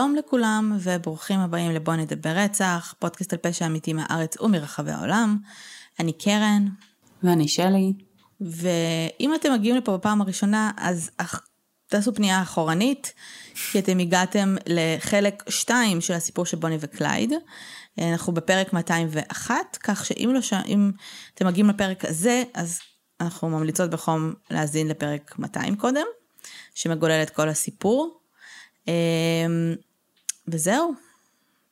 שלום לכולם וברוכים הבאים לבוא נדבר רצח, פודקאסט על פשע אמיתי מהארץ ומרחבי העולם. אני קרן. ואני שלי. ואם אתם מגיעים לפה בפעם הראשונה, אז תעשו פנייה אחורנית, כי אתם הגעתם לחלק 2 של הסיפור של בוני וקלייד. אנחנו בפרק 201, כך שאם לא ש... אם אתם מגיעים לפרק הזה, אז אנחנו ממליצות בחום להאזין לפרק 200 קודם, שמגולל את כל הסיפור. אמ, וזהו,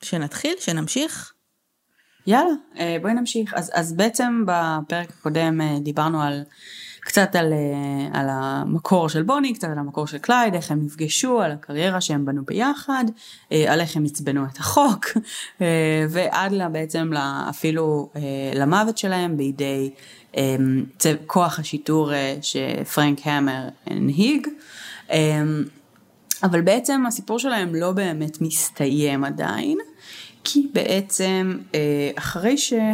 שנתחיל, שנמשיך. יאללה, אה, בואי נמשיך. אז, אז בעצם בפרק הקודם אה, דיברנו על קצת על, אה, על המקור של בוני, קצת על המקור של קלייד, איך הם נפגשו, על הקריירה שהם בנו ביחד, על איך הם עצבנו את החוק, ועד לה בעצם אפילו למוות שלהם בידי כוח השיטור שפרנק המר הנהיג. אבל בעצם הסיפור שלהם לא באמת מסתיים עדיין, כי בעצם אה, אחרי שהצוות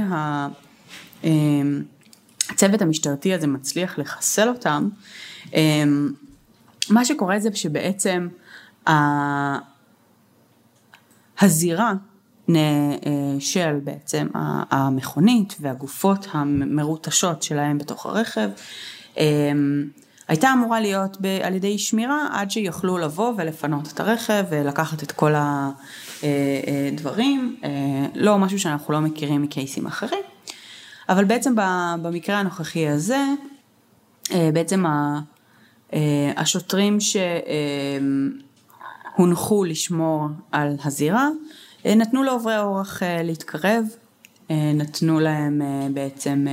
אה, המשטרתי הזה מצליח לחסל אותם, אה, מה שקורה זה שבעצם הזירה של בעצם המכונית והגופות המרוטשות שלהם בתוך הרכב הייתה אמורה להיות ב- על ידי שמירה עד שיוכלו לבוא ולפנות את הרכב ולקחת את כל הדברים, אה, לא משהו שאנחנו לא מכירים מקייסים אחרים, אבל בעצם במקרה הנוכחי הזה, אה, בעצם אה, השוטרים שהונחו לשמור על הזירה, נתנו לעוברי אורח להתקרב, נתנו להם בעצם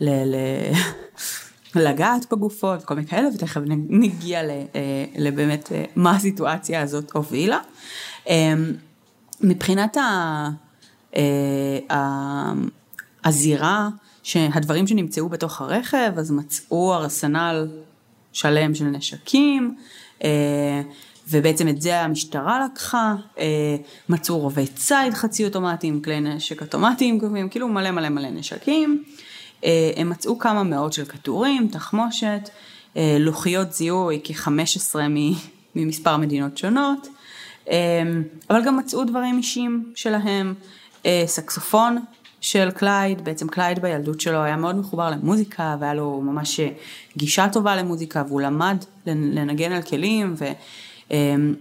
ל... לגעת בגופות וכל מיני כאלה, ותכף נגיע אה, לבאמת אה, מה הסיטואציה הזאת הובילה. אמ, מבחינת ה, אה, הזירה, שהדברים שנמצאו בתוך הרכב, אז מצאו ארסנל שלם של נשקים, ובעצם את זה המשטרה לקחה, מצאו רובי ציד חצי אוטומטיים, כלי נשק אוטומטיים, כאילו מלא מלא מלא נשקים. אה, הם מצאו כמה מאות של כדורים, תחמושת, אה, לוחיות זיהוי כ-15 ממספר מדינות שונות, אה, אבל גם מצאו דברים אישיים שלהם, סקסופון של קלייד, בעצם קלייד בילדות שלו היה מאוד מחובר למוזיקה והיה לו ממש גישה טובה למוזיקה והוא למד לנגן על כלים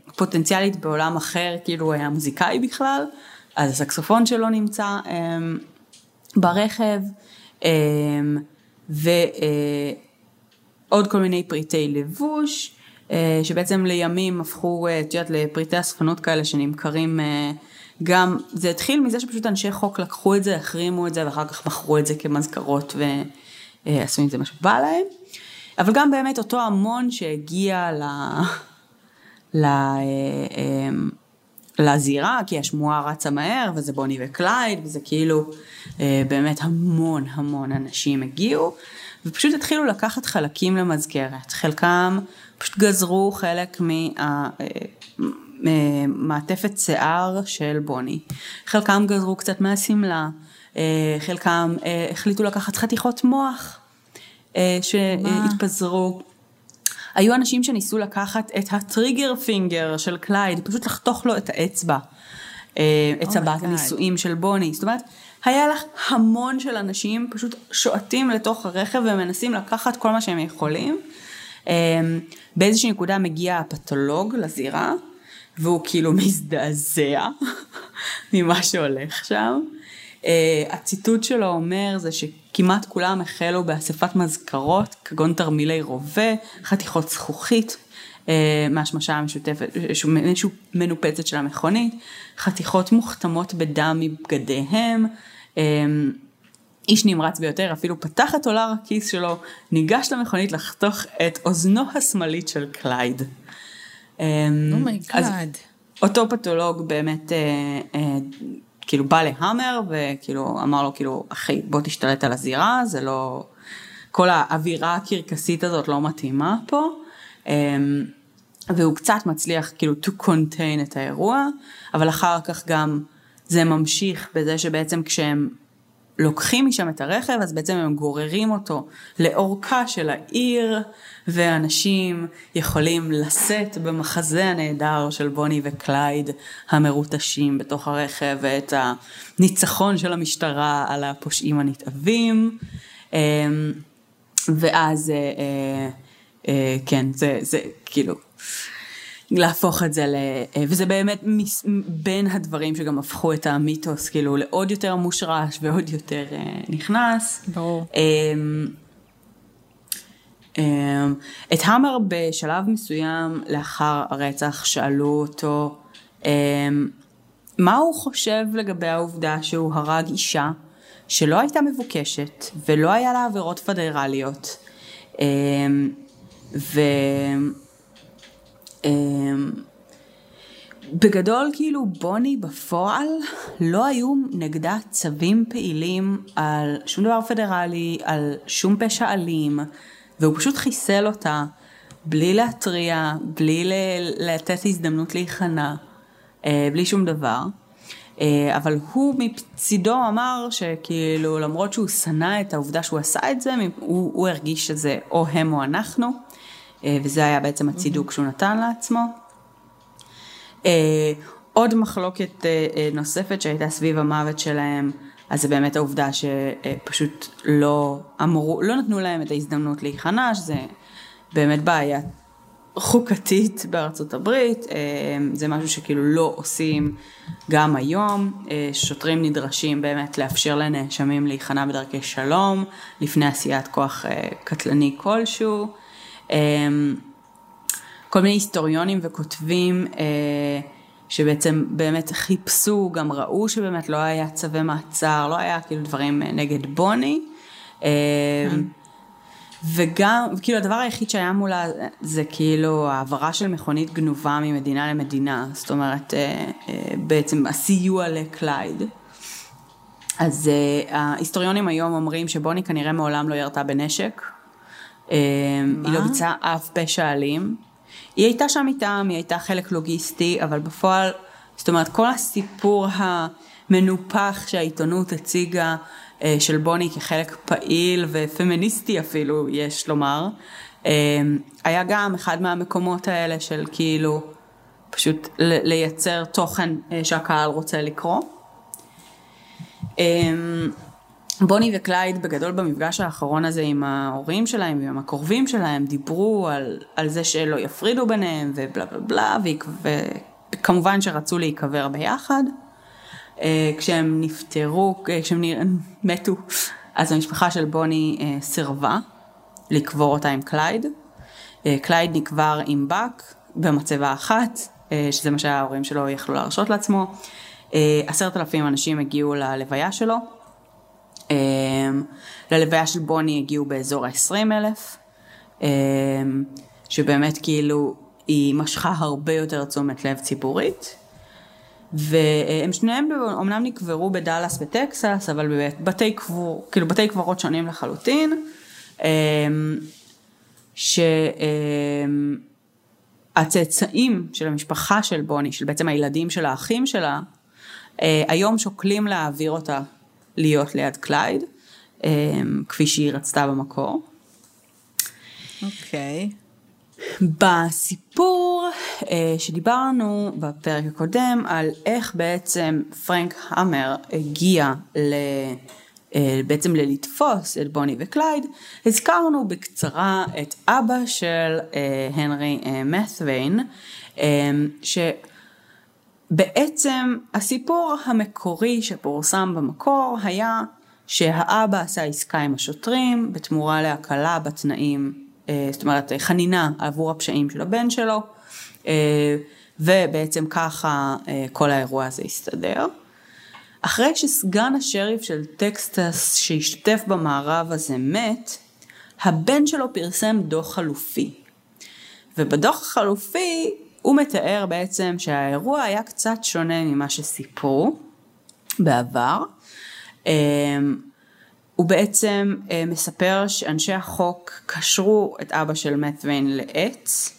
ופוטנציאלית בעולם אחר כאילו הוא היה מוזיקאי בכלל, אז הסקסופון שלו נמצא ברכב. אמ, ועוד כל מיני פריטי לבוש, אה, שבעצם לימים הפכו, אה, את יודעת, לפריטי אספנות כאלה שנמכרים אה, גם, זה התחיל מזה שפשוט אנשי חוק לקחו את זה, החרימו את זה ואחר כך מכרו את זה כמזכרות ועשו עם זה מה שבא להם. אבל גם באמת אותו המון שהגיע ל... ל... לזירה, כי השמועה רצה מהר, וזה בוני וקלייד, וזה כאילו אה, באמת המון המון אנשים הגיעו, ופשוט התחילו לקחת חלקים למזכרת. חלקם פשוט גזרו חלק ממעטפת אה, שיער של בוני. חלקם גזרו קצת מהשמלה, אה, חלקם אה, החליטו לקחת חתיכות מוח אה, שהתפזרו. היו אנשים שניסו לקחת את הטריגר פינגר של קלייד, פשוט לחתוך לו את האצבע, אה, את צבת oh הנישואים של בוני. זאת אומרת, היה לך המון של אנשים פשוט שועטים לתוך הרכב ומנסים לקחת כל מה שהם יכולים. אה, באיזושהי נקודה מגיע הפתולוג לזירה, והוא כאילו מזדעזע ממה שהולך שם. Uh, הציטוט שלו אומר זה שכמעט כולם החלו באספת מזכרות, כגון תרמילי רובה, חתיכות זכוכית uh, מהשמשה המשותפת, איזושהי מנופצת של המכונית, חתיכות מוכתמות בדם מבגדיהם. uh, איש נמרץ ביותר אפילו פתח את עולר הכיס שלו, ניגש למכונית לחתוך את אוזנו השמאלית של קלייד. Oh my God. Oh אותו פתולוג באמת כאילו בא להאמר וכאילו אמר לו כאילו אחי בוא תשתלט על הזירה זה לא כל האווירה הקרקסית הזאת לא מתאימה פה. אמ, והוא קצת מצליח כאילו to contain את האירוע אבל אחר כך גם זה ממשיך בזה שבעצם כשהם לוקחים משם את הרכב, אז בעצם הם גוררים אותו לאורכה של העיר, ואנשים יכולים לשאת במחזה הנהדר של בוני וקלייד המרוטשים בתוך הרכב, ואת הניצחון של המשטרה על הפושעים הנתעבים. אמ, ואז, אה, אה, אה, כן, זה, זה כאילו, להפוך את זה ל... וזה באמת בין הדברים שגם הפכו את המיתוס כאילו לעוד יותר מושרש ועוד יותר נכנס. ברור. אמ, אמ, את המר בשלב מסוים לאחר הרצח שאלו אותו אמ, מה הוא חושב לגבי העובדה שהוא הרג אישה שלא הייתה מבוקשת ולא היה לה עבירות פדרליות. ו... בגדול כאילו בוני בפועל לא היו נגדה צווים פעילים על שום דבר פדרלי, על שום פשע אלים, והוא פשוט חיסל אותה בלי להתריע, בלי לתת הזדמנות להיכנע, אה, בלי שום דבר. אה, אבל הוא מצידו אמר שכאילו למרות שהוא שנא את העובדה שהוא עשה את זה, הוא, הוא הרגיש שזה או הם או אנחנו, וזה היה בעצם הצידוק שהוא נתן לעצמו. עוד מחלוקת נוספת שהייתה סביב המוות שלהם, אז זה באמת העובדה שפשוט לא אמרו, לא נתנו להם את ההזדמנות להיכנע, שזה באמת בעיה חוקתית בארצות הברית, אה, זה משהו שכאילו לא עושים גם היום, אה, שוטרים נדרשים באמת לאפשר לנאשמים להיכנע בדרכי שלום, לפני עשיית כוח אה, קטלני כלשהו. כל מיני היסטוריונים וכותבים שבעצם באמת חיפשו, גם ראו שבאמת לא היה צווי מעצר, לא היה כאילו דברים נגד בוני. כן. וגם, כאילו הדבר היחיד שהיה מולה זה כאילו העברה של מכונית גנובה ממדינה למדינה, זאת אומרת אה, אה, בעצם הסיוע לקלייד. אז אה, ההיסטוריונים היום אומרים שבוני כנראה מעולם לא ירתה בנשק. מה? היא לא ביצעה אף פשע אלים. היא הייתה שם איתם, היא הייתה חלק לוגיסטי, אבל בפועל, זאת אומרת כל הסיפור המנופח שהעיתונות הציגה אה, של בוני כחלק פעיל ופמיניסטי אפילו, יש לומר. אה, היה גם אחד מהמקומות האלה של כאילו פשוט לייצר תוכן אה, שהקהל רוצה לקרוא. בוני וקלייד בגדול במפגש האחרון הזה עם ההורים שלהם ועם הקרובים שלהם דיברו על, על זה שלא יפרידו ביניהם ובלה בלה בלה וכמובן שרצו להיקבר ביחד. אה, כשהם נפטרו, אה, כשהם מתו, אז המשפחה של בוני אה, סירבה לקבור אותה עם קלייד. קלייד נקבר עם באק במצבה אחת, שזה מה שההורים שלו יכלו להרשות לעצמו. עשרת אלפים אנשים הגיעו ללוויה שלו. ללוויה של בוני הגיעו באזור ה-20 אלף, שבאמת כאילו היא משכה הרבה יותר תשומת לב ציבורית. והם שניהם אמנם נקברו בדאלאס וטקסס, אבל בבתי קבור, כאילו בתי קברות שונים לחלוטין, אמ, שהצאצאים של המשפחה של בוני, של בעצם הילדים של האחים שלה, אה, היום שוקלים להעביר אותה להיות ליד קלייד, אמ, כפי שהיא רצתה במקור. אוקיי. Okay. בסיפור אה, שדיברנו בפרק הקודם על איך בעצם פרנק המר הגיע ל... אה, בעצם ללתפוס את בוני וקלייד, הזכרנו בקצרה את אבא של אה, הנרי מת'וויין, שבעצם הסיפור המקורי שפורסם במקור היה שהאבא עשה עסקה עם השוטרים בתמורה להקלה בתנאים אה, זאת אומרת חנינה עבור הפשעים של הבן שלו, אה, ובעצם ככה אה, כל האירוע הזה הסתדר. אחרי שסגן השריף של טקסטס שהשתתף במערב הזה מת, הבן שלו פרסם דוח חלופי. ובדוח החלופי הוא מתאר בעצם שהאירוע היה קצת שונה ממה שסיפרו בעבר. הוא בעצם אה, מספר שאנשי החוק קשרו את אבא של מת'וויין לעץ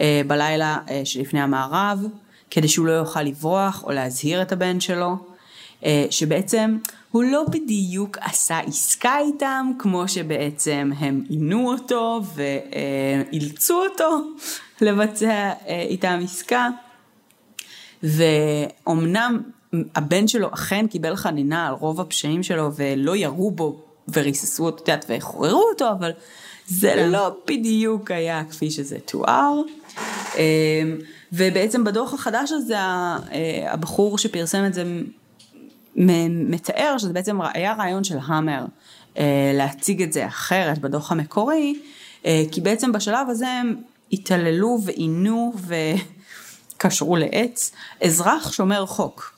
אה, בלילה אה, שלפני המערב, כדי שהוא לא יוכל לברוח או להזהיר את הבן שלו, שבעצם הוא לא בדיוק עשה עסקה איתם, כמו שבעצם הם עינו אותו ואילצו אותו לבצע אה, איתם עסקה. ואומנם הבן שלו אכן קיבל חנינה על רוב הפשעים שלו ולא ירו בו וריססו אותו, את יודעת, וחוררו אותו, אבל זה כן. לא בדיוק היה כפי שזה תואר. אמ, ובעצם בדוח החדש הזה, אה, הבחור שפרסם את זה מתאר שזה בעצם היה רעיון של המר אה, להציג את זה אחרת בדוח המקורי, אה, כי בעצם בשלב הזה הם התעללו ועינו וקשרו לעץ אזרח שומר חוק.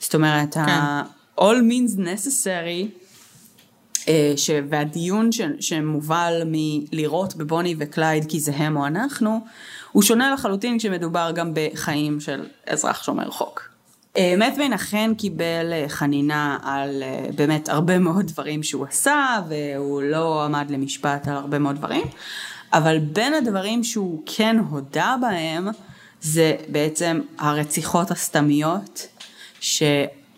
זאת אומרת, כן. ה- all means necessary אה, ש... והדיון ש... שמובל מלראות בבוני וקלייד כי זה הם או אנחנו, הוא שונה לחלוטין כשמדובר גם בחיים של אזרח שומר חוק. מטווין אה, אכן קיבל אה, חנינה על באמת הרבה מאוד דברים שהוא עשה, והוא לא עמד למשפט על הרבה מאוד דברים, אבל בין הדברים שהוא כן הודה בהם, זה בעצם הרציחות הסתמיות, ש...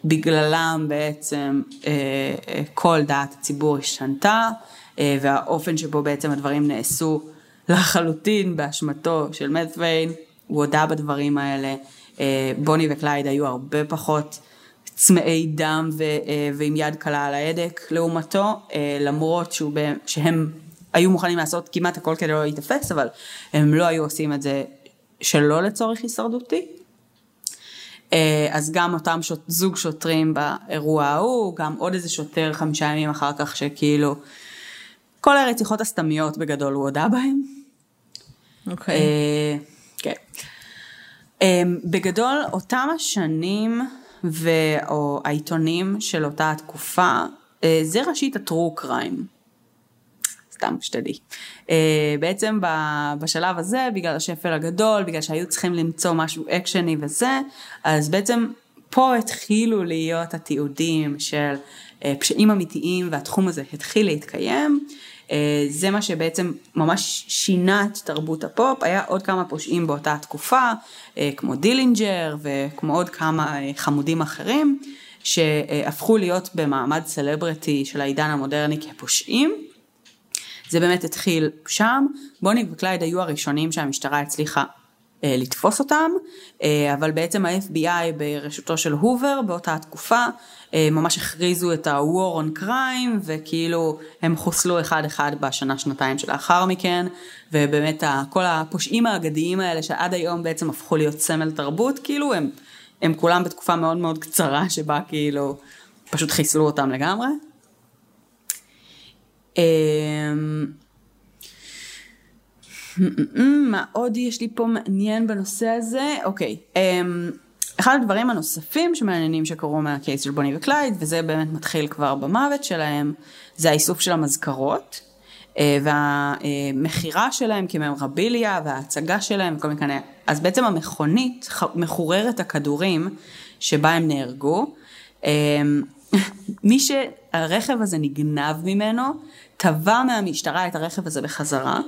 בגללם בעצם אה, אה, כל דעת הציבור השתנתה, אה, והאופן שבו בעצם הדברים נעשו לחלוטין באשמתו של מדוויין, הוא הודה בדברים האלה. בוני וקלייד היו הרבה פחות צמאי דם ו, ועם יד קלה על ההדק לעומתו, למרות שהוא, שהם היו מוכנים לעשות כמעט הכל כדי לא להיתפס, אבל הם לא היו עושים את זה שלא לצורך הישרדותי. אה, אז גם אותם שוט, זוג שוטרים באירוע ההוא, גם עוד איזה שוטר חמישה ימים אחר כך שכאילו, כל הרציחות הסתמיות בגדול הוא הודה בהם. אוקיי. Okay. אה, כן. אה, בגדול, אותם השנים או העיתונים של אותה התקופה, זה ראשית הטרו קריים. סתם שתדעי. אה, בעצם בשלב הזה, בגלל השפל הגדול, בגלל שהיו צריכים למצוא משהו אקשני וזה, אז בעצם פה התחילו להיות התיעודים של אה, פשעים אמיתיים והתחום הזה התחיל להתקיים. אה, זה מה שבעצם ממש שינה את תרבות הפופ, היה עוד כמה פושעים באותה תקופה, כמו דילינג'ר וכמו עוד כמה חמודים אחרים, שהפכו להיות במעמד סלבריטי של העידן המודרני כפושעים. זה באמת התחיל שם, בוני וקלייד היו הראשונים שהמשטרה הצליחה אה, לתפוס אותם, אה, אבל בעצם ה-FBI בראשותו של הובר באותה תקופה אה, ממש הכריזו את ה-war on crime וכאילו הם חוסלו אחד אחד בשנה שנתיים שלאחר מכן ובאמת כל הפושעים האגדיים האלה שעד היום בעצם הפכו להיות סמל תרבות כאילו הם, הם כולם בתקופה מאוד מאוד קצרה שבה כאילו פשוט חיסלו אותם לגמרי. מה עוד יש לי פה מעניין בנושא הזה? אוקיי. אמ, אחד הדברים הנוספים שמעניינים שקרו מה case של בוני וקלייד, וזה באמת מתחיל כבר במוות שלהם, זה האיסוף של המזכרות, אה, והמכירה שלהם כ memorabilia, וההצגה שלהם וכל מיני... אז בעצם המכונית מחוררת הכדורים שבה הם נהרגו. אמ, מי שהרכב הזה נגנב ממנו, תבע מהמשטרה את הרכב הזה בחזרה,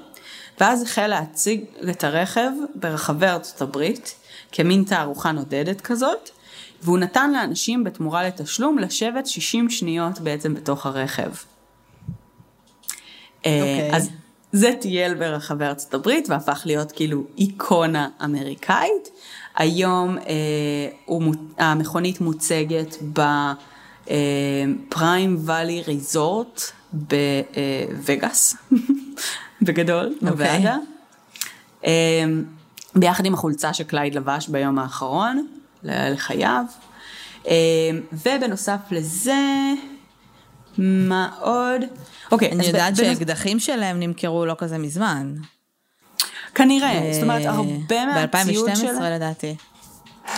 ואז החל להציג את הרכב ברחבי ארצות הברית, כמין תערוכה נודדת כזאת, והוא נתן לאנשים בתמורה לתשלום לשבת 60 שניות בעצם בתוך הרכב. Okay. אה, אוקיי. אז זה טייל ברחבי ארצות הברית והפך להיות כאילו איקונה אמריקאית. היום אה, הוא, המכונית מוצגת בפריים ואלי ריזורט בווגאס, בגדול, בוועדה. Okay. אמ, ביחד עם החולצה שקלייד לבש ביום האחרון לחייו. אמ, ובנוסף לזה, מה עוד? אוקיי, אני יודעת שהאקדחים שלהם נמכרו לא כזה מזמן. כנראה, זאת אומרת, הרבה מהציוד שלהם... ב-2012 לדעתי.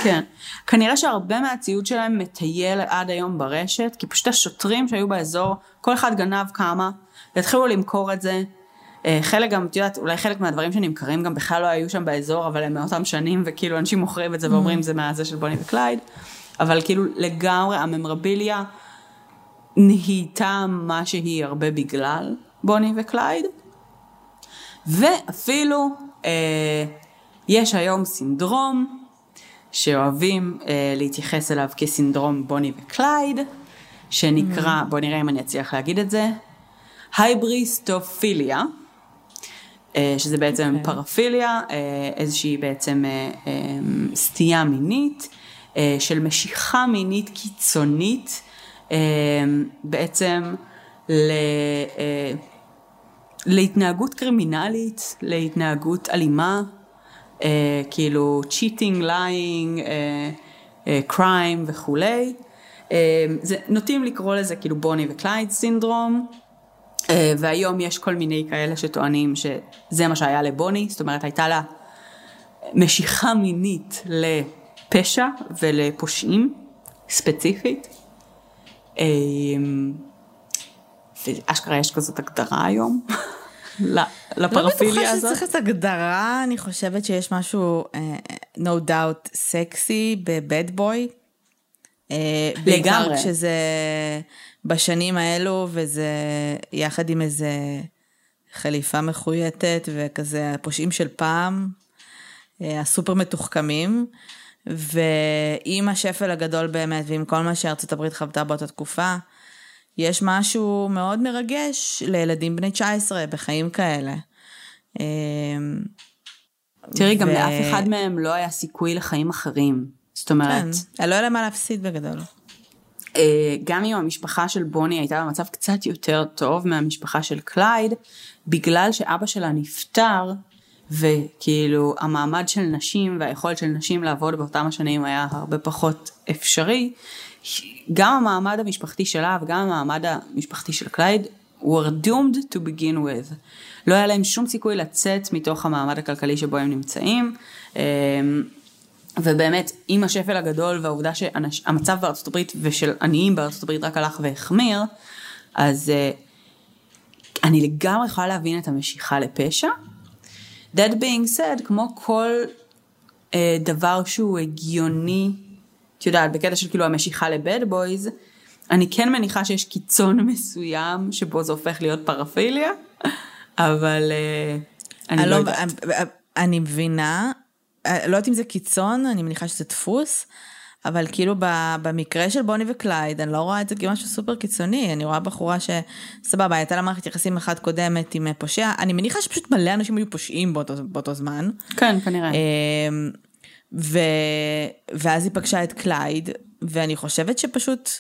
כן. כנראה שהרבה מהציוד שלהם מטייל עד היום ברשת, כי פשוט השוטרים שהיו באזור, כל אחד גנב כמה, והתחילו למכור את זה. אה, חלק גם, את יודעת, אולי חלק מהדברים שנמכרים גם בכלל לא היו שם באזור, אבל הם מאותם שנים, וכאילו אנשים מוכרים את זה ואומרים mm. זה מהזה של בוני וקלייד. אבל כאילו לגמרי ה memorabilia נהייתה מה שהיא הרבה בגלל בוני וקלייד. ואפילו אה, יש היום סינדרום שאוהבים אה, להתייחס אליו כסינדרום בוני וקלייד, שנקרא, mm. בוא נראה אם אני אצליח להגיד את זה, hybristophilia, שזה בעצם okay. okay. paraphilia, אה, איזושהי בעצם סטייה מינית, של משיכה מינית קיצונית, בעצם ל... להתנהגות קרימינלית, להתנהגות אלימה, אה, כאילו cheating, lying, קריים וכולי. אה, זה, נוטים לקרוא לזה כאילו בוני וקלייד סינדרום, אה, והיום יש כל מיני כאלה שטוענים שזה מה שהיה לבוני, זאת אומרת הייתה לה משיכה מינית לפשע ולפושעים ספציפית. אה, ואשכרה יש כזאת הגדרה היום. לפרפיליה הזאת? לא בטוחה שצריך את הגדרה, אני חושבת שיש משהו, uh, no doubt, סקסי בבד בוי. Uh, בעיקר כשזה בשנים האלו, וזה יחד עם איזה חליפה מחויטת, וכזה הפושעים של פעם, uh, הסופר מתוחכמים. ועם השפל הגדול באמת, ועם כל מה שארצות הברית חוותה באותה תקופה, יש משהו מאוד מרגש לילדים בני 19 בחיים כאלה. אמ, תראי, גם לאף אחד מהם לא היה סיכוי לחיים אחרים. זאת אומרת... כן, לא היה מה להפסיד בגדול. אה, גם אם המשפחה של בוני הייתה במצב קצת יותר טוב מהמשפחה של קלייד, בגלל שאבא שלה נפטר, וכאילו המעמד של נשים והיכולת של נשים לעבוד באותם השנים היה הרבה פחות אפשרי, גם המעמד המשפחתי שלה וגם המעמד המשפחתי של קלייד were doomed to begin with. לא היה להם שום סיכוי לצאת מתוך המעמד הכלכלי שבו הם נמצאים. אמ, ובאמת, עם השפל הגדול והעובדה שהמצב בארצות הברית ושל עניים בארצות הברית רק הלך והחמיר, אז אה, אני לגמרי יכולה להבין את המשיכה לפשע. That being said, כמו כל uh, דבר שהוא הגיוני את יודעת, בקטע של כאילו המשיכה לבד בויז, אני כן מניחה שיש קיצון מסוים שבו זה הופך להיות paraphilia, אבל uh, אני לא יודעת. אני מבינה, לא יודעת אם זה קיצון, אני מניחה שזה דפוס, אבל כאילו במקרה של בוני וקלייד, אני לא רואה את זה כמשהו סופר קיצוני, אני רואה בחורה שסבבה, הייתה לה מערכת יחסים אחת קודמת עם פושע, אני מניחה שפשוט מלא אנשים היו פושעים באותו, באותו זמן. כן, כנראה. אמ, ו... ואז היא פגשה את קלייד, ואני חושבת שפשוט,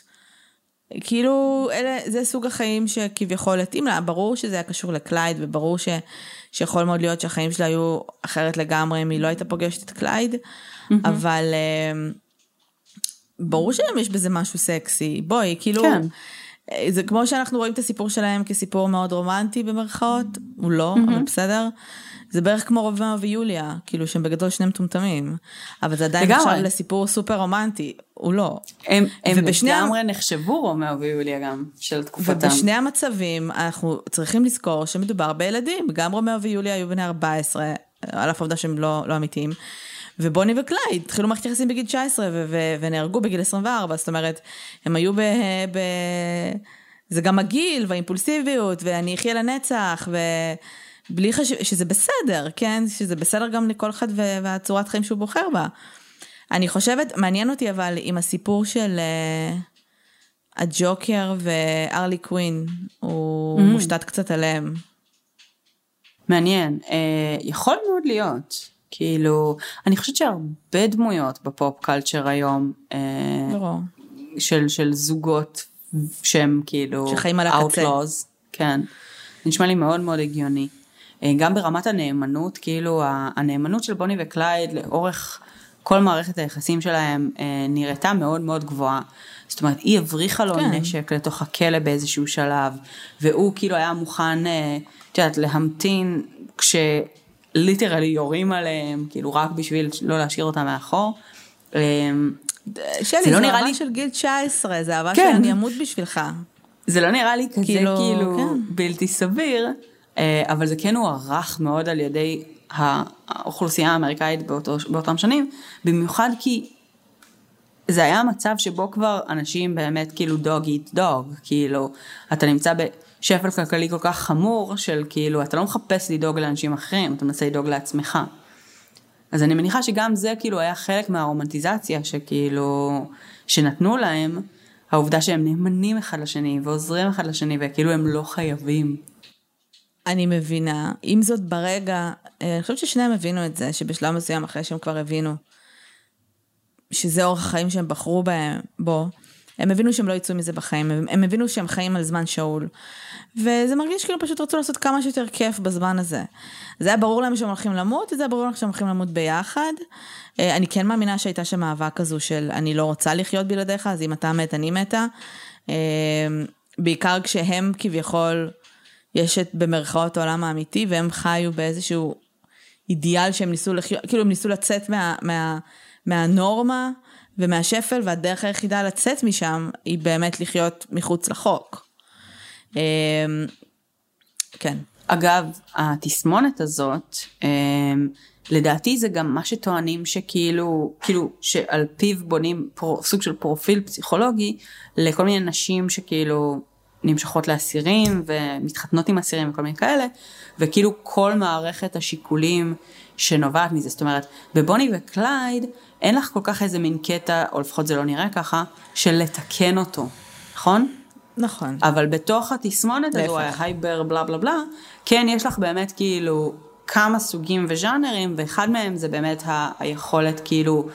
כאילו, אלה, זה סוג החיים שכביכול התאימו לה, ברור שזה היה קשור לקלייד, וברור ש... שיכול מאוד להיות שהחיים שלה היו אחרת לגמרי אם היא לא הייתה פוגשת את קלייד, mm-hmm. אבל uh, ברור שהיום יש בזה משהו סקסי, בואי, כאילו... כן. זה כמו שאנחנו רואים את הסיפור שלהם כסיפור מאוד רומנטי במרכאות, הוא לא, mm-hmm. אבל בסדר. זה בערך כמו רומאו ויוליה, כאילו שהם בגדול שני מטומטמים, אבל זה עדיין נחשב לסיפור סופר רומנטי, הוא לא. הם, הם לגמרי המ... נחשבו רומאו ויוליה גם, של תקופתם. ובשני המצבים אנחנו צריכים לזכור שמדובר בילדים, גם רומאו ויוליה היו בני 14, על אף העובדה שהם לא, לא אמיתיים. ובוני וקלייד התחילו מערכת יחסים בגיל 19 ו- ו- ונהרגו בגיל 24, זאת אומרת, הם היו ב... ב- זה גם הגיל והאימפולסיביות, ואני אחיה לנצח, ו... בלי חשיב, שזה בסדר, כן? שזה בסדר גם לכל אחד והצורת חיים שהוא בוחר בה. אני חושבת, מעניין אותי אבל עם הסיפור של uh, הג'וקר וארלי קווין, הוא mm. מושתת קצת עליהם. מעניין, uh, יכול מאוד להיות. כאילו, אני חושבת שהרבה דמויות בפופ קלצ'ר היום, uh, של, של זוגות שהם כאילו, שחיים על הקצה, outlaws, כן, נשמע לי מאוד מאוד הגיוני. אה, גם ברמת הנאמנות, כאילו הנאמנות של בוני וקלייד לאורך כל מערכת היחסים שלהם אה, נראתה מאוד מאוד גבוהה. זאת אומרת, היא הבריחה לו כן. נשק לתוך הכלא באיזשהו שלב, והוא כאילו היה מוכן, אה, את יודעת, להמתין כש literally יורים עליהם, כאילו רק בשביל לא להשאיר אותם מאחור. שלי, זה לא נראה לי... של גיל 19, זה אהבה כן. שאני אמות בשבילך. זה לא נראה לי כזה כאילו, כאילו כן. בלתי סביר, אה, אבל זה כן הוערך מאוד על ידי האוכלוסייה האמריקאית באותו, באותם שנים, במיוחד כי זה היה מצב שבו כבר אנשים באמת כאילו דוג איט דוג, כאילו אתה נמצא בשפל כלכלי כל כך חמור של כאילו אתה לא מחפש לדאוג לאנשים אחרים, אתה מנסה לדאוג לעצמך. אז אני מניחה שגם זה כאילו היה חלק מהרומנטיזציה שכאילו, שנתנו להם, העובדה שהם נאמנים אחד לשני ועוזרים אחד לשני וכאילו הם לא חייבים. אני מבינה. עם זאת, ברגע, אה, אני חושבת ששניהם הבינו את זה, שבשלב מסוים אחרי שהם כבר הבינו שזה אורח החיים שהם בחרו בהם, בו, הם הבינו שהם לא יצאו מזה בחיים, הם, הם הבינו שהם חיים על זמן שאול. וזה מרגיש כאילו פשוט רצו לעשות כמה שיותר כיף בזמן הזה. זה היה ברור להם שהם הולכים למות, וזה היה ברור להם שהם הולכים למות ביחד. אה, אני כן מאמינה שהייתה שם אהבה כזו של אני לא רוצה לחיות בלעדיך, אז אם אתה מת, אני מתה. אה, בעיקר כשהם כביכול, יש את במרכאות העולם האמיתי, והם חיו באיזשהו אידיאל שהם ניסו לחיות, כאילו הם ניסו לצאת מה, מה, מהנורמה ומהשפל, והדרך היחידה לצאת משם היא באמת לחיות מחוץ לחוק. אה, כן. אגב, התסמונת הזאת, לדעתי זה גם מה שטוענים שכאילו, כאילו, שעל פיו בונים פרו, סוג של פרופיל פסיכולוגי לכל מיני נשים שכאילו נמשכות לאסירים ומתחתנות עם אסירים וכל מיני כאלה, וכאילו כל מערכת השיקולים שנובעת מזה, זאת אומרת, בבוני וקלייד אין לך כל כך איזה מין קטע, או לפחות זה לא נראה ככה, של לתקן אותו, נכון? נכון. אבל בתוך התסמונת הזו, ההייבר בלה בלה בלה, כן יש לך באמת כאילו כמה סוגים וז'אנרים, ואחד מהם זה באמת ה- היכולת כאילו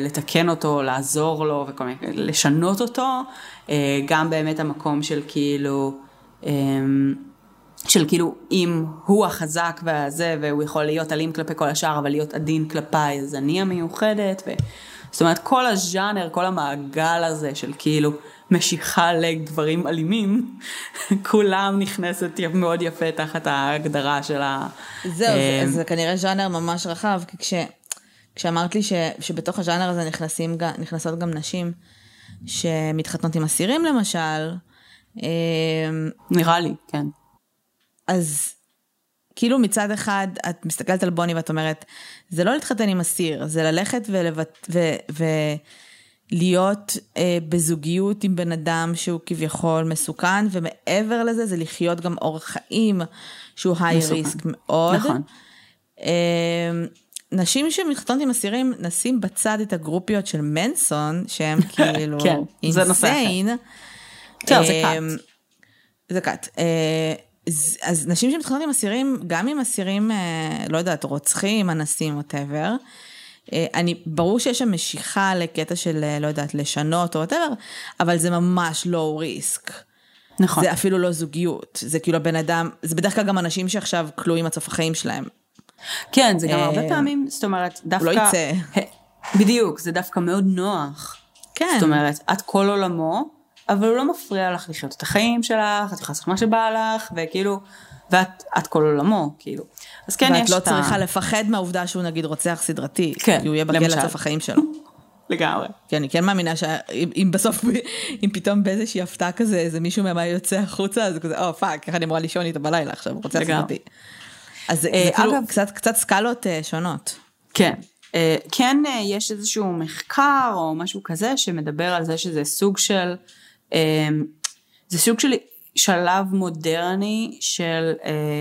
לתקן אותו, לעזור לו וכל מיני, לשנות אותו, אה, גם באמת המקום של כאילו, אה, של כאילו אם הוא החזק והזה והוא יכול להיות אלים כלפי כל השאר אבל להיות עדין כלפיי אז אני המיוחדת. ו... זאת אומרת כל הז'אנר, כל המעגל הזה של כאילו משיכה לגברים אלימים, כולם נכנסת מאוד יפה תחת ההגדרה של ה... זהו, זה, אה, זה כנראה ז'אנר ממש רחב, כי כש, כשאמרת לי ש, שבתוך הז'אנר הזה נכנסים, נכנסות גם נשים שמתחתנות עם אסירים למשל, אה, נראה לי, כן. אז כאילו מצד אחד את מסתכלת על בוני ואת אומרת, זה לא להתחתן עם אסיר, זה ללכת ולבט... ו... ו... להיות אה, בזוגיות עם בן אדם שהוא כביכול מסוכן, ומעבר לזה זה לחיות גם אורח חיים שהוא היי ריסק מאוד. נכון. אה, נשים שמתחתנות עם אסירים, נשים בצד את הגרופיות של מנסון, שהם כאילו כן, אינסיין. טוב, זה קאט. זה קאט. אה, אז נשים שמתחתנות עם אסירים, גם עם אסירים, אה, לא יודעת, רוצחים, אנסים, whatever, אה, אני, ברור שיש שם משיכה לקטע של, אה, לא יודעת, לשנות או whatever, אבל זה ממש low risk. נכון. זה אפילו לא זוגיות, זה כאילו הבן אדם, זה בדרך כלל גם אנשים שעכשיו כלואים עד סוף החיים שלהם. כן, זה גם הרבה פעמים, זאת אומרת, דווקא... הוא לא יצא. בדיוק, זה דווקא מאוד נוח. כן. זאת אומרת, את כל עולמו, אבל הוא לא מפריע לך לחיות את החיים שלך, את יכולה לעשות מה שבא לך, וכאילו, ואת כל עולמו, כאילו. אז כן יש לא את ה... ואת לא צריכה לפחד מהעובדה שהוא נגיד רוצח סדרתי, כן, כי הוא יהיה בכלא עד סוף החיים שלו. לגמרי. כן, אני כן מאמינה שאם בסוף, אם פתאום באיזושהי הפתעה כזה, איזה מישהו מהם יוצא החוצה, אז כזה, oh fuck, איך אני אמורה לישון איתו בלילה עכשיו, הוא רוצח סדרתי. אז זה אה, כאילו קצת scales אה, שונות. כן. אה, כן יש איזשהו מחקר או משהו כזה שמדבר על זה שזה סוג של, זה סוג של שלב מודרני של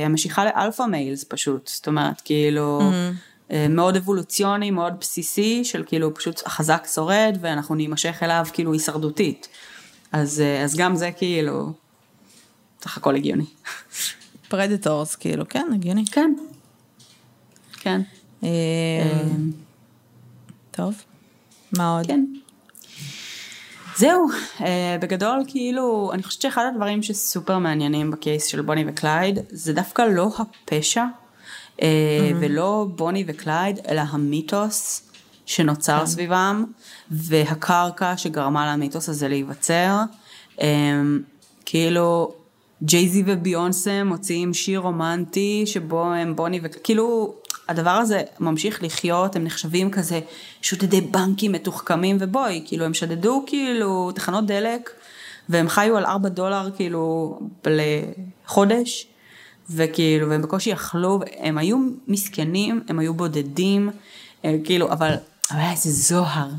המשיכה ל alpha males פשוט, זאת אומרת כאילו mm-hmm. מאוד אבולוציוני, מאוד בסיסי של כאילו פשוט החזק שורד ואנחנו נימשך אליו כאילו הישרדותית. אז, אז גם זה כאילו, סך הכל הגיוני. predators כאילו, כן, הגיוני. כן. כן. אה, אה, טוב, מה עוד? כן. זהו, uh, בגדול כאילו, אני חושבת שאחד הדברים שסופר מעניינים ב case של בוני וקלייד, זה דווקא לא הפשע, mm-hmm. ולא בוני וקלייד, אלא המיתוס שנוצר mm-hmm. סביבם, והקרקע שגרמה למיתוס הזה להיווצר. Um, כאילו, ג'ייזי וביונסה מוציאים שיר רומנטי שבו הם בוני וכאילו הדבר הזה ממשיך לחיות, הם נחשבים כזה שודדי בנקים מתוחכמים, ובואי, כאילו הם שדדו כאילו תחנות דלק, והם חיו על 4 דולר כאילו לחודש, וכאילו, והם בקושי אכלו, הם היו מסכנים, הם היו בודדים, כאילו, אבל, היה איזה זוהר.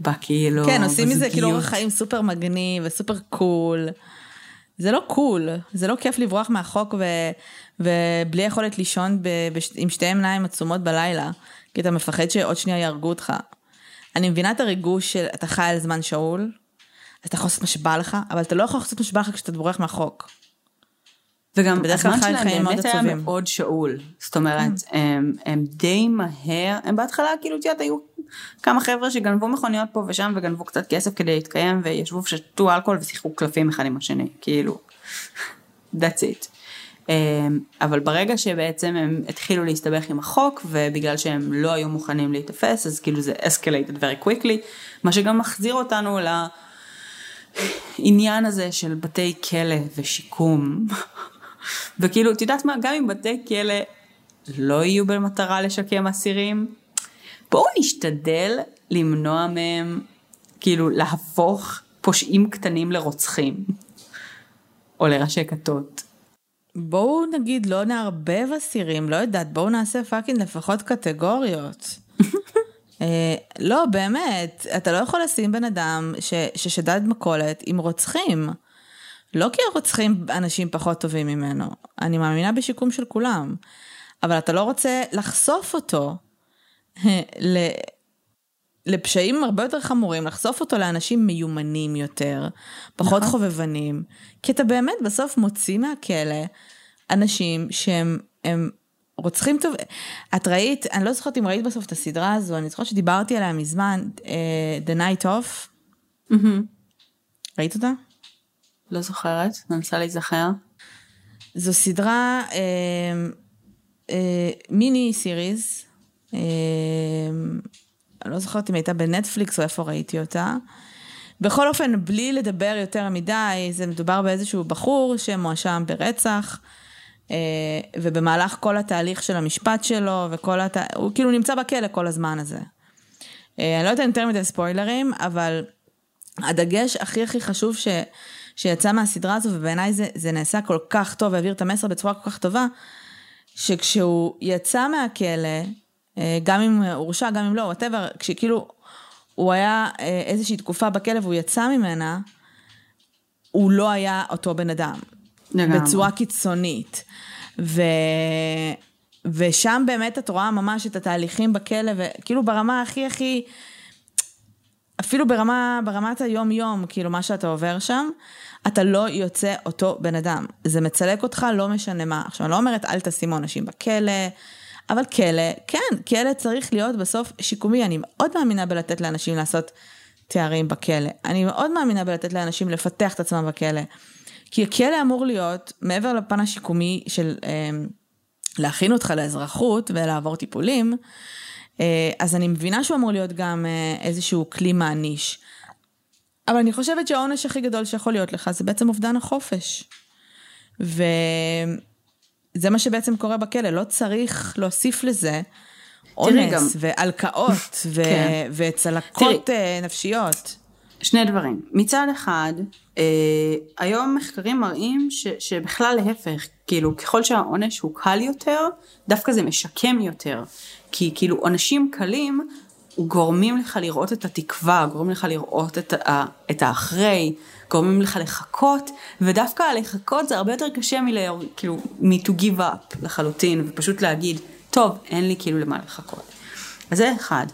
בכאילו, כן, עושים מזה כאילו אורח חיים סופר מגניב וסופר cool. זה לא cool, זה לא כיף לברוח מהחוק ו, ובלי יכולת לישון ב, בש, עם שתי עיניים עצומות בלילה, כי אתה מפחד שעוד שנייה יהרגו אותך. אני מבינה את הריגוש של אתה חי על זמן שאול, אז אתה יכול לעשות מה שבא לך, אבל אתה לא יכול לעשות מה שבא לך כשאתה בורח מהחוק. וגם הזמן שלהם באמת היה. מאוד שאול. זאת אומרת, הם, הם די מהר, הם בהתחלה כאילו, את יודעת, היו כמה חבר'ה שגנבו מכוניות פה ושם וגנבו קצת כסף כדי להתקיים וישבו ושתו אלכוהול ושיחקו קלפים אחד עם השני, כאילו, that's it. אמ, אבל ברגע שבעצם הם התחילו להסתבך עם החוק ובגלל שהם לא היו מוכנים להיתפס אז כאילו זה escalated very quickly מה שגם מחזיר אותנו לעניין הזה של בתי כלא ושיקום וכאילו את יודעת מה גם אם בתי כלא לא יהיו במטרה לשקם אסירים בואו נשתדל למנוע מהם כאילו להפוך פושעים קטנים לרוצחים או לראשי כתות. בואו נגיד לא נערבב אסירים, לא יודעת, בואו נעשה פאקינג לפחות קטגוריות. אה, לא, באמת, אתה לא יכול לשים בן אדם ש, ששדד מכולת עם רוצחים. לא כי הרוצחים אנשים פחות טובים ממנו, אני מאמינה בשיקום של כולם, אבל אתה לא רוצה לחשוף אותו. לפשעים הרבה יותר חמורים, לחשוף אותו לאנשים מיומנים יותר, פחות נכון. חובבנים, כי אתה באמת בסוף מוציא מהכלא אנשים שהם הם רוצחים טוב. את ראית, אני לא זוכרת אם ראית בסוף את הסדרה הזו, אני זוכרת שדיברתי עליה מזמן, uh, The Night Off, ראית אותה? לא זוכרת, מנסה להיזכר. זו סדרה אה, אה, מיני סיריז, אני לא זוכרת אם הייתה בנטפליקס או איפה ראיתי אותה. בכל אופן, בלי לדבר יותר מדי, זה מדובר באיזשהו בחור שמואשם ברצח, אה, ובמהלך כל התהליך של המשפט שלו, וכל הת... הוא כאילו נמצא בכלא כל הזמן הזה. אה, אני לא יודעת יותר מדי ספוילרים, אבל הדגש הכי הכי חשוב ש... שיצא מהסדרה הזו, ובעיניי זה, זה נעשה כל כך טוב, והעביר את המסר בצורה כל כך טובה, שכשהוא יצא מהכלא, גם אם הורשע, גם אם לא, וואטאבר, כשכאילו הוא היה אה, איזושהי תקופה בכלא והוא יצא ממנה, הוא לא היה אותו בן אדם. לגמרי. בצורה קיצונית. ו... ושם באמת את רואה ממש את התהליכים בכלא, וכאילו ברמה הכי הכי, אפילו ברמה, ברמת היום יום, כאילו מה שאתה עובר שם, אתה לא יוצא אותו בן אדם. זה מצלק אותך, לא משנה מה. עכשיו, אני לא אומרת אל תשימו אנשים בכלא, אבל כלא, כן, כלא צריך להיות בסוף שיקומי. אני מאוד מאמינה בלתת לאנשים לעשות תארים בכלא. אני מאוד מאמינה בלתת לאנשים לפתח את עצמם בכלא. כי הכלא אמור להיות, מעבר לפן השיקומי של אה, להכין אותך לאזרחות ולעבור טיפולים, אה, אז אני מבינה שהוא אמור להיות גם אה, איזשהו כלי מעניש. אבל אני חושבת שהעונש הכי גדול שיכול להיות לך זה בעצם אובדן החופש. וזה מה שבעצם קורה בכלא, לא צריך להוסיף לזה אונס גם- והלקאות ו- כן. וצלקות תראי. אה, נפשיות. שני דברים. מצד אחד, אה, היום מחקרים מראים ש, שבכלל להפך, כאילו ככל שהעונש הוא קל יותר, דווקא זה משקם יותר. כי כאילו עונשים קלים גורמים לך לראות את התקווה, גורמים לך לראות את, ה, את האחרי, גורמים לך לחכות, ודווקא לחכות זה הרבה יותר קשה מל... כאילו, מ-to give up לחלוטין, ופשוט להגיד, טוב, אין לי כאילו למה לחכות. אז זה אחד.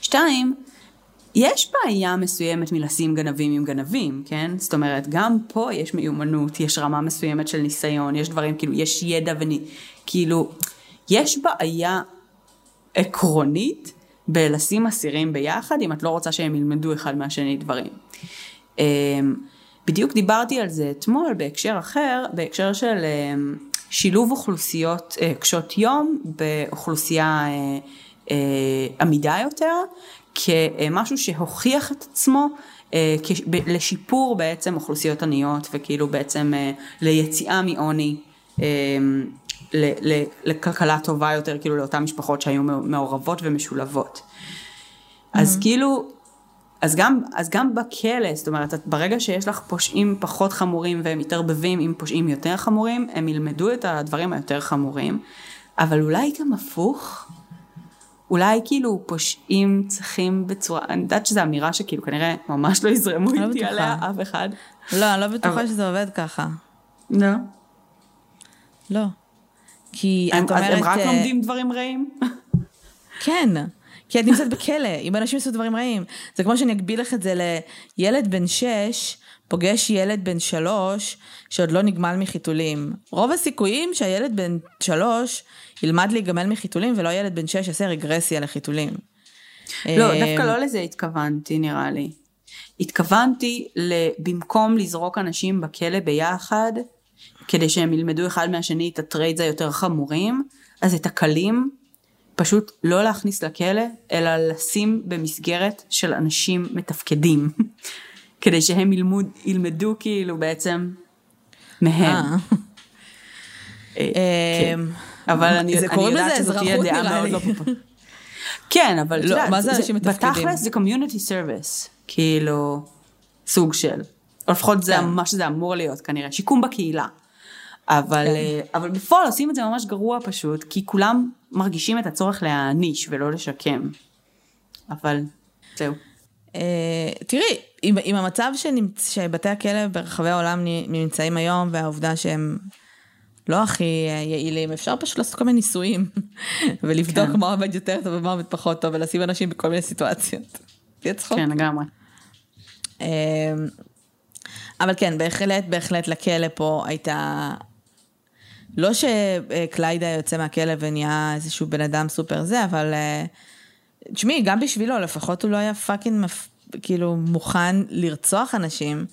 שתיים, יש בעיה מסוימת מלשים גנבים עם גנבים, כן? זאת אומרת, גם פה יש מיומנות, יש רמה מסוימת של ניסיון, יש דברים, כאילו, יש ידע וני... כאילו, יש בעיה עקרונית בלשים אסירים ביחד, אם את לא רוצה שהם ילמדו אחד מהשני דברים. אמ, בדיוק דיברתי על זה אתמול בהקשר אחר, בהקשר של אמ, שילוב אוכלוסיות אה, קשות יום באוכלוסייה אה, אה, עמידה יותר, כמשהו שהוכיח את עצמו לשיפור בעצם אוכלוסיות עניות וכאילו בעצם אה, ליציאה מעוני. ל- לכלכלה טובה יותר, כאילו לאותן משפחות שהיו מעורבות ומשולבות. אז כאילו, אז גם, אז גם בכלא, זאת אומרת, את, ברגע שיש לך פושעים פחות חמורים והם מתערבבים עם פושעים יותר חמורים, הם ילמדו את הדברים היותר חמורים, אבל אולי גם הפוך. אולי כאילו פושעים צריכים בצורה, אני יודעת שזו אמירה שכאילו כנראה ממש לא יזרמו לא איתי בטוחה. עליה אף אחד. לא, אני לא בטוחה אבל- שזה עובד ככה. לא. לא. כי הם, את אז אומרת... הם רק אה, לומדים דברים רעים? כן. כי את נמצאת בכלא, אם אנשים עשו דברים רעים. זה כמו שאני אגביל לך את זה לילד בן שש, פוגש ילד בן שלוש, שעוד לא נגמל מחיתולים. רוב הסיכויים שהילד בן שלוש ילמד להיגמל מחיתולים, ולא ילד בן שש יעשה רגרסיה לחיתולים. לא, אה, דווקא לא לזה התכוונתי נראה לי. התכוונתי במקום לזרוק אנשים בכלא ביחד, כדי שהם ילמדו אחד מהשני את ה trades היותר חמורים, אז את הקלים פשוט לא להכניס לכלא, אלא לשים במסגרת של אנשים מתפקדים, כדי שהם ילמוד, ילמדו כאילו בעצם מהם. אה. אה, כן. אבל אני יודעת שזאת תהיה דעה מאוד לא פופולרית. כן, אבל לא, מה זה אנשים מתפקדים? בתכלס זה community service, כאילו, סוג של. או לפחות זה מה שזה אמור להיות כנראה, שיקום בקהילה. אבל, כן. אה, אבל בפועל עושים את זה ממש גרוע פשוט, כי כולם מרגישים את הצורך להעניש ולא לשקם. אבל זהו. Uh, תראי, עם, עם המצב שנמצ... שבתי הכלא ברחבי העולם נמצאים היום, והעובדה שהם לא הכי אה, יעילים, אפשר פשוט לעשות כל מיני ניסויים, ולבדוק כן. מה עובד יותר טוב ומה עובד פחות טוב, ולשים אנשים בכל מיני סיטואציות. תהיה צחוק. כן, לגמרי. Uh, אבל כן, בהחלט, בהחלט לכלא פה הייתה לא שקלייד היה יוצא מהכלא ונהיה איזשהו בן אדם סופר זה, אבל אה, תשמעי, גם בשבילו, לפחות הוא לא היה fucking, מפ... כאילו, מוכן לרצוח אנשים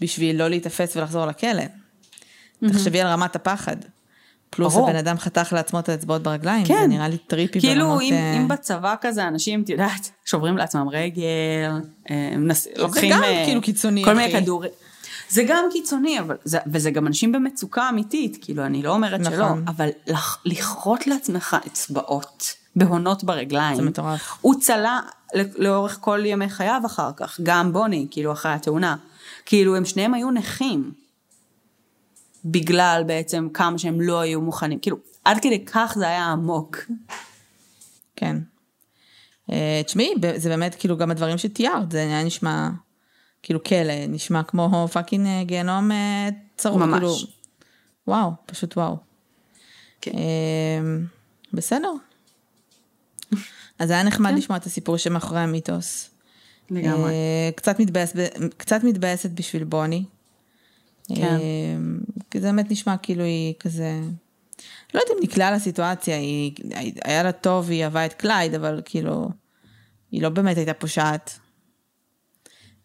בשביל לא להיתפס ולחזור לכלא. Mm-hmm. תחשבי על רמת הפחד. פלוס הבן אדם חתך לעצמו את האצבעות ברגליים, כן. זה נראה לי trippy כאילו ברמות... כאילו אם, uh... אם בצבא כזה אנשים, את יודעת, שוברים לעצמם רגל, אה, מנס... לוקחים... זה גם uh, כאילו קיצוני, כל אחי. מיני כדורים. זה גם קיצוני, אבל זה, וזה גם אנשים במצוקה אמיתית, כאילו, אני לא אומרת נכון. שלא, אבל לכרות לעצמך אצבעות בהונות ברגליים. זה מטורף. הוא צלה לאורך כל ימי חייו אחר כך, גם בוני, כאילו, אחרי התאונה. כאילו, הם שניהם היו נכים. בגלל בעצם כמה שהם לא היו מוכנים, כאילו, עד כדי כך זה היה עמוק. כן. אה, תשמעי, זה באמת כאילו גם הדברים שתיארת, זה היה נשמע... כאילו כלא, נשמע כמו פאקינג אה, גיהנום אה, צרוף. ממש. כאילו, וואו, פשוט וואו. כן. אה, בסדר. אז היה נחמד כן. לשמוע את הסיפור שמאחורי המיתוס. לגמרי. קצת, מתבאס, קצת מתבאסת בשביל בוני. כן. כי זה באמת נשמע כאילו היא כזה... לא יודעת אם נקלעה לסיטואציה, היא, היה לה טוב, היא אהבה את קלייד, אבל כאילו, היא לא באמת הייתה פושעת.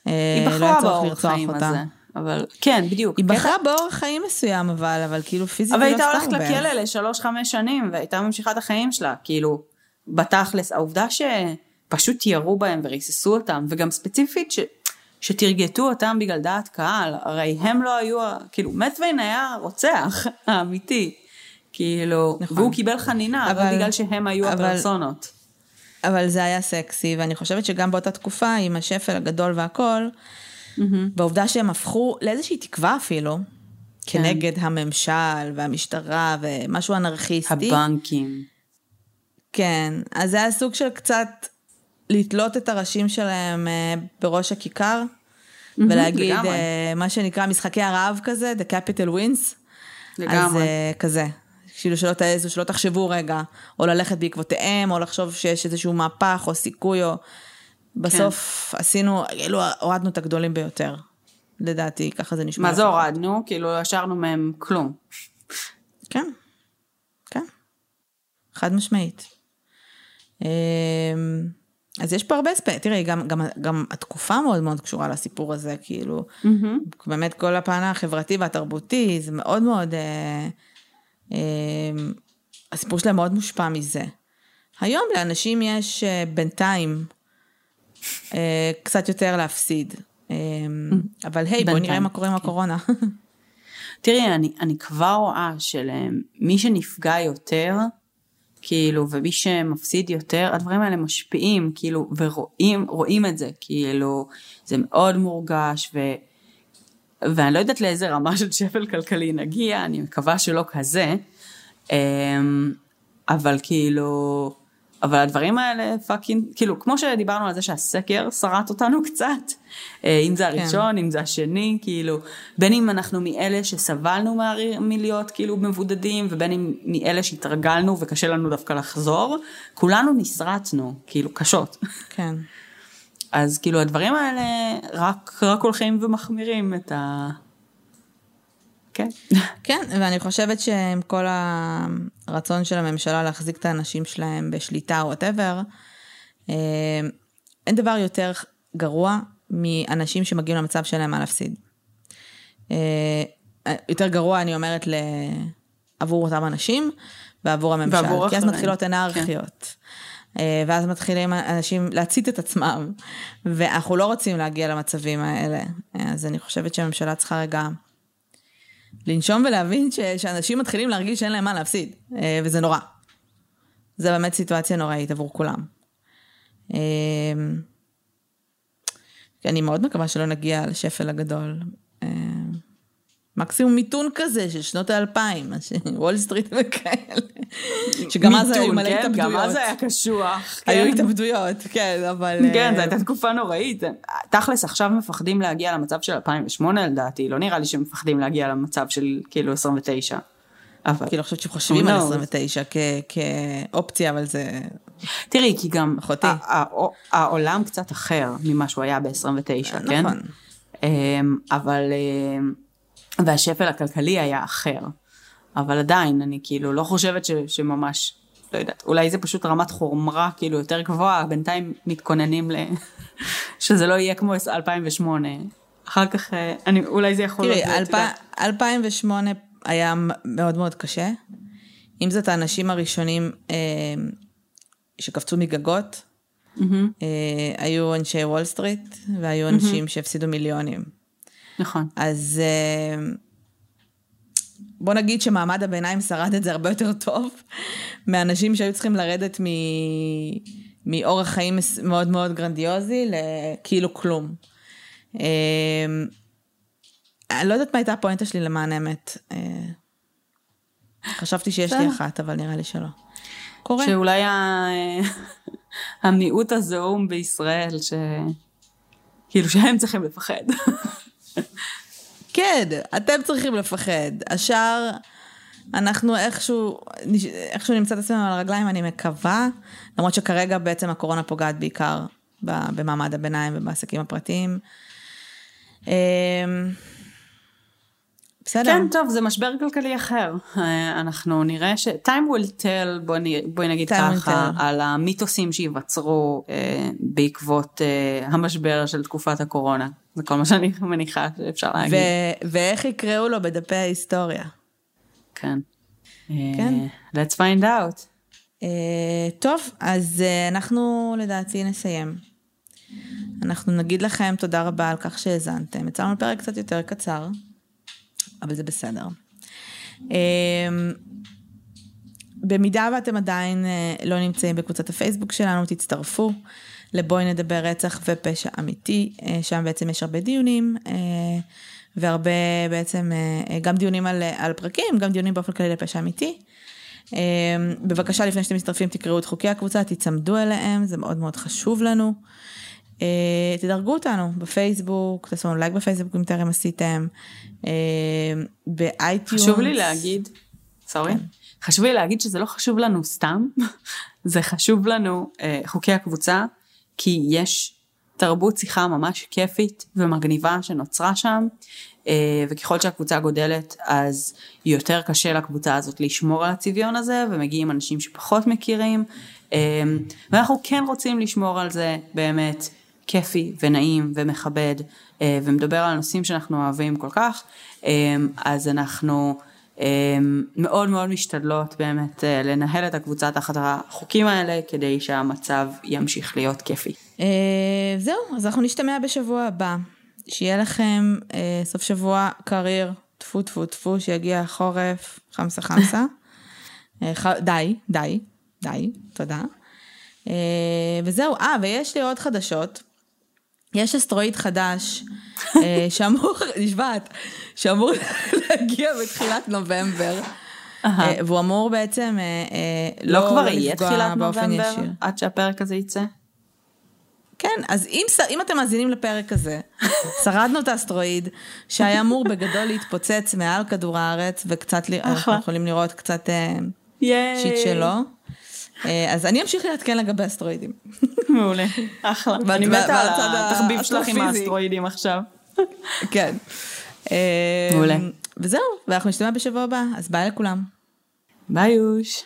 היא אה, בחרה לא באורח חיים הזה. אבל כן, בדיוק. היא בחרה באורח חיים מסוים, אבל, אבל כאילו פיזית אבל הייתה הולכת לכלא לשלוש-חמש שנים, והייתה ממשיכה את החיים שלה, כאילו, בתכלס, העובדה שפשוט ירו בהם וריססו אותם, וגם ספציפית ש... שתרגטו אותם בגלל דעת קהל, הרי הם לא היו, כאילו, מטוויין היה רוצח האמיתי, כאילו, נכון. והוא קיבל חנינה, אבל בגלל שהם היו אבל, הפרסונות. אבל זה היה סקסי, ואני חושבת שגם באותה תקופה, עם השפל הגדול והכל, mm-hmm. בעובדה שהם הפכו לאיזושהי תקווה אפילו, כן. כנגד הממשל והמשטרה ומשהו אנרכיסטי. הבנקים. כן, אז זה היה סוג של קצת לתלות את הראשים שלהם אה, בראש הכיכר, mm-hmm, ולהגיד לגמרי. אה, מה שנקרא משחקי הרעב כזה, The Capital Wins. לגמרי. אז אה, כזה. כאילו שלא תעזו, שלא תחשבו רגע, או ללכת בעקבותיהם, או לחשוב שיש איזשהו מהפך או סיכוי, או... בסוף כן. עשינו, כאילו הורדנו את הגדולים ביותר. לדעתי, ככה זה נשמע. מה זה הורדנו? כאילו השארנו מהם כלום. כן, כן. חד משמעית. אמ, אז יש פה הרבה ספק, תראי, גם, גם, גם התקופה מאוד מאוד קשורה לסיפור הזה, כאילו, mm-hmm. באמת כל הפן החברתי והתרבותי, זה מאוד מאוד... אה, הסיפור שלהם מאוד מושפע מזה. היום לאנשים יש אה, בינתיים אה, קצת יותר להפסיד. אמ, אבל היי, בואי נראה מה קורה עם כן. הקורונה. תראי, אני, אני כבר רואה שלמי שנפגע יותר, כאילו, ומי שמפסיד יותר, הדברים האלה משפיעים, כאילו, ורואים רואים את זה, כאילו, זה מאוד מורגש, ו... ואני לא יודעת לאיזה רמה של שפל כלכלי נגיע, אני מקווה שלא כזה, אמ, אבל כאילו, אבל הדברים האלה פאקינג, כאילו, כמו שדיברנו על זה שהסקר שרט אותנו קצת, אה, אם זה הראשון, כן. אם זה השני, כאילו, בין אם אנחנו מאלה שסבלנו מלהיות כאילו מבודדים, ובין אם מאלה שהתרגלנו וקשה לנו דווקא לחזור, כולנו נסרטנו, כאילו, קשות. כן. אז כאילו הדברים האלה רק, רק הולכים ומחמירים את ה... כן. כן, ואני חושבת שעם כל הרצון של הממשלה להחזיק את האנשים שלהם בשליטה או וואטאבר, אה, אין דבר יותר גרוע מאנשים שמגיעים למצב שאין להם מה להפסיד. אה, יותר גרוע, אני אומרת, עבור אותם אנשים ועבור הממשלה. ועבור כי אז מתחילות אנרכיות. כן. אה, ואז מתחילים אנשים להצית את עצמם, ואנחנו לא רוצים להגיע למצבים האלה. אז אני חושבת שהממשלה צריכה רגע לנשום ולהבין ש, שאנשים מתחילים להרגיש שאין להם מה להפסיד, אה, וזה נורא. זה באמת סיטואציה נוראית עבור כולם. אה, אני מאוד מקווה שלא נגיע לשפל הגדול. מקסימום מיתון כזה של שנות האלפיים, וול סטריט וכאלה. שגם אז היו מלא התאבדויות. גם אז היה קשוח. היו התאבדויות, כן, אבל... כן, זו הייתה תקופה נוראית. תכלס, עכשיו מפחדים להגיע למצב של 2008 לדעתי, לא נראה לי שמפחדים להגיע למצב של כאילו 29. אבל... כאילו, אני חושבת שחושבים על 29 כאופציה, אבל זה... תראי, כי גם העולם קצת אחר ממה שהוא היה ב-29, כן? נכון. אמ, אבל... והשפל הכלכלי היה אחר. אבל עדיין, אני כאילו לא חושבת ש, שממש, לא יודעת, אולי זה פשוט רמת חומרה כאילו יותר גבוהה, בינתיים מתכוננים ל... שזה לא יהיה כמו 2008. אחר כך, אה, אני, אולי זה יכול להיות... תראי, אלפ... 2008 היה מאוד מאוד קשה. אם זאת האנשים הראשונים אה, שקפצו מגגות, mm-hmm. אה, היו אנשי וול סטריט, והיו אנשים mm-hmm. שהפסידו מיליונים. נכון. אז אה, בוא נגיד שמעמד הביניים שרד את זה הרבה יותר טוב מאנשים שהיו צריכים לרדת מ... מאורח חיים מאוד מאוד גרנדיוזי לכאילו כלום. אה, אני לא יודעת מה הייתה הפואנטה שלי למען אמת. אה, חשבתי שיש לי אחת, אבל נראה לי שלא. קורה. שאולי המיעוט הזעום בישראל, ש... כאילו שהם צריכים לפחד. כן, אתם צריכים לפחד. השאר, אנחנו איכשהו, איכשהו נמצא את עצמנו על הרגליים, אני מקווה, למרות שכרגע בעצם הקורונה פוגעת בעיקר במעמד הביניים ובעסקים הפרטיים. בסדר. כן, טוב, זה משבר כלכלי אחר. אה, אנחנו נראה ש... time will tell, בואי בוא נגיד ככה, על המיתוסים שייווצרו אה, בעקבות אה, המשבר של תקופת הקורונה. זה כל מה שאני מניחה שאפשר להגיד. ו- ואיך יקראו לו בדפי ההיסטוריה. כן. כן. Uh, let's find out. Uh, טוב, אז uh, אנחנו לדעתי נסיים. אנחנו נגיד לכם תודה רבה על כך שהאזנתם. יצאנו פרק קצת יותר קצר, אבל זה בסדר. Uh, במידה ואתם עדיין uh, לא נמצאים בקבוצת הפייסבוק שלנו, תצטרפו. לבואי נדבר רצח ופשע אמיתי, אה, שם בעצם יש הרבה דיונים, אה, והרבה בעצם, אה, גם דיונים על, על פרקים, גם דיונים באופן כללי לפשע אמיתי. בבקשה, לפני שאתם מצטרפים, תקראו את חוקי הקבוצה, תיצמדו אליהם, זה מאוד מאוד חשוב לנו. תדרגו אותנו בפייסבוק, תעשו לנו לייק בפייסבוק אם טרם עשיתם, באייטיונס. חשוב לי להגיד, sorry, כן. חשוב לי להגיד שזה לא חשוב לנו סתם, זה חשוב לנו, חוקי הקבוצה, כי יש תרבות שיחה ממש כיפית ומגניבה שנוצרה שם, אה, וככל שהקבוצה גודלת אז יותר קשה לקבוצה הזאת לשמור על הצביון הזה, ומגיעים אנשים שפחות מכירים, אה, ואנחנו כן רוצים לשמור על זה באמת כיפי ונעים ומכבד, אה, ומדבר על נושאים שאנחנו אוהבים כל כך, אז אנחנו אמ, מאוד מאוד משתדלות באמת אה, לנהל את הקבוצה תחת החוקים האלה כדי שהמצב ימשיך להיות כיפי. אה, זהו, אז אנחנו נשתמע בשבוע הבא. שיהיה לכם אה, סוף שבוע קריר, טפו טפו טפו, שיגיע החורף, חמסה חמסה. די, די, די, תודה. וזהו, אה, ויש לי עוד חדשות. יש אסטרואיד חדש שאמור, נשבעת, שאמור להגיע בתחילת נובמבר. אה, והוא אמור בעצם אה, אה, לא לא כבר יהיה לפגוע תחילת באופן נובמבר ישיר. עד שהפרק הזה יצא? כן, אז אם, אם אתם מאזינים לפרק הזה, שרדנו את האסטרואיד, שהיה אמור בגדול להתפוצץ מעל כדור הארץ, וקצת, אנחנו יכולים לראות קצת אה. shit שלו. אה, אז אני אמשיך לעדכן לגבי אסטרואידים. מעולה, אחלה. אני מתה על התחביב שלך עם. האסטרואידים עכשיו. כן. מעולה. וזהו, ואנחנו נשתמע בשבוע הבא, אז ביי לכולם. ביי יוש.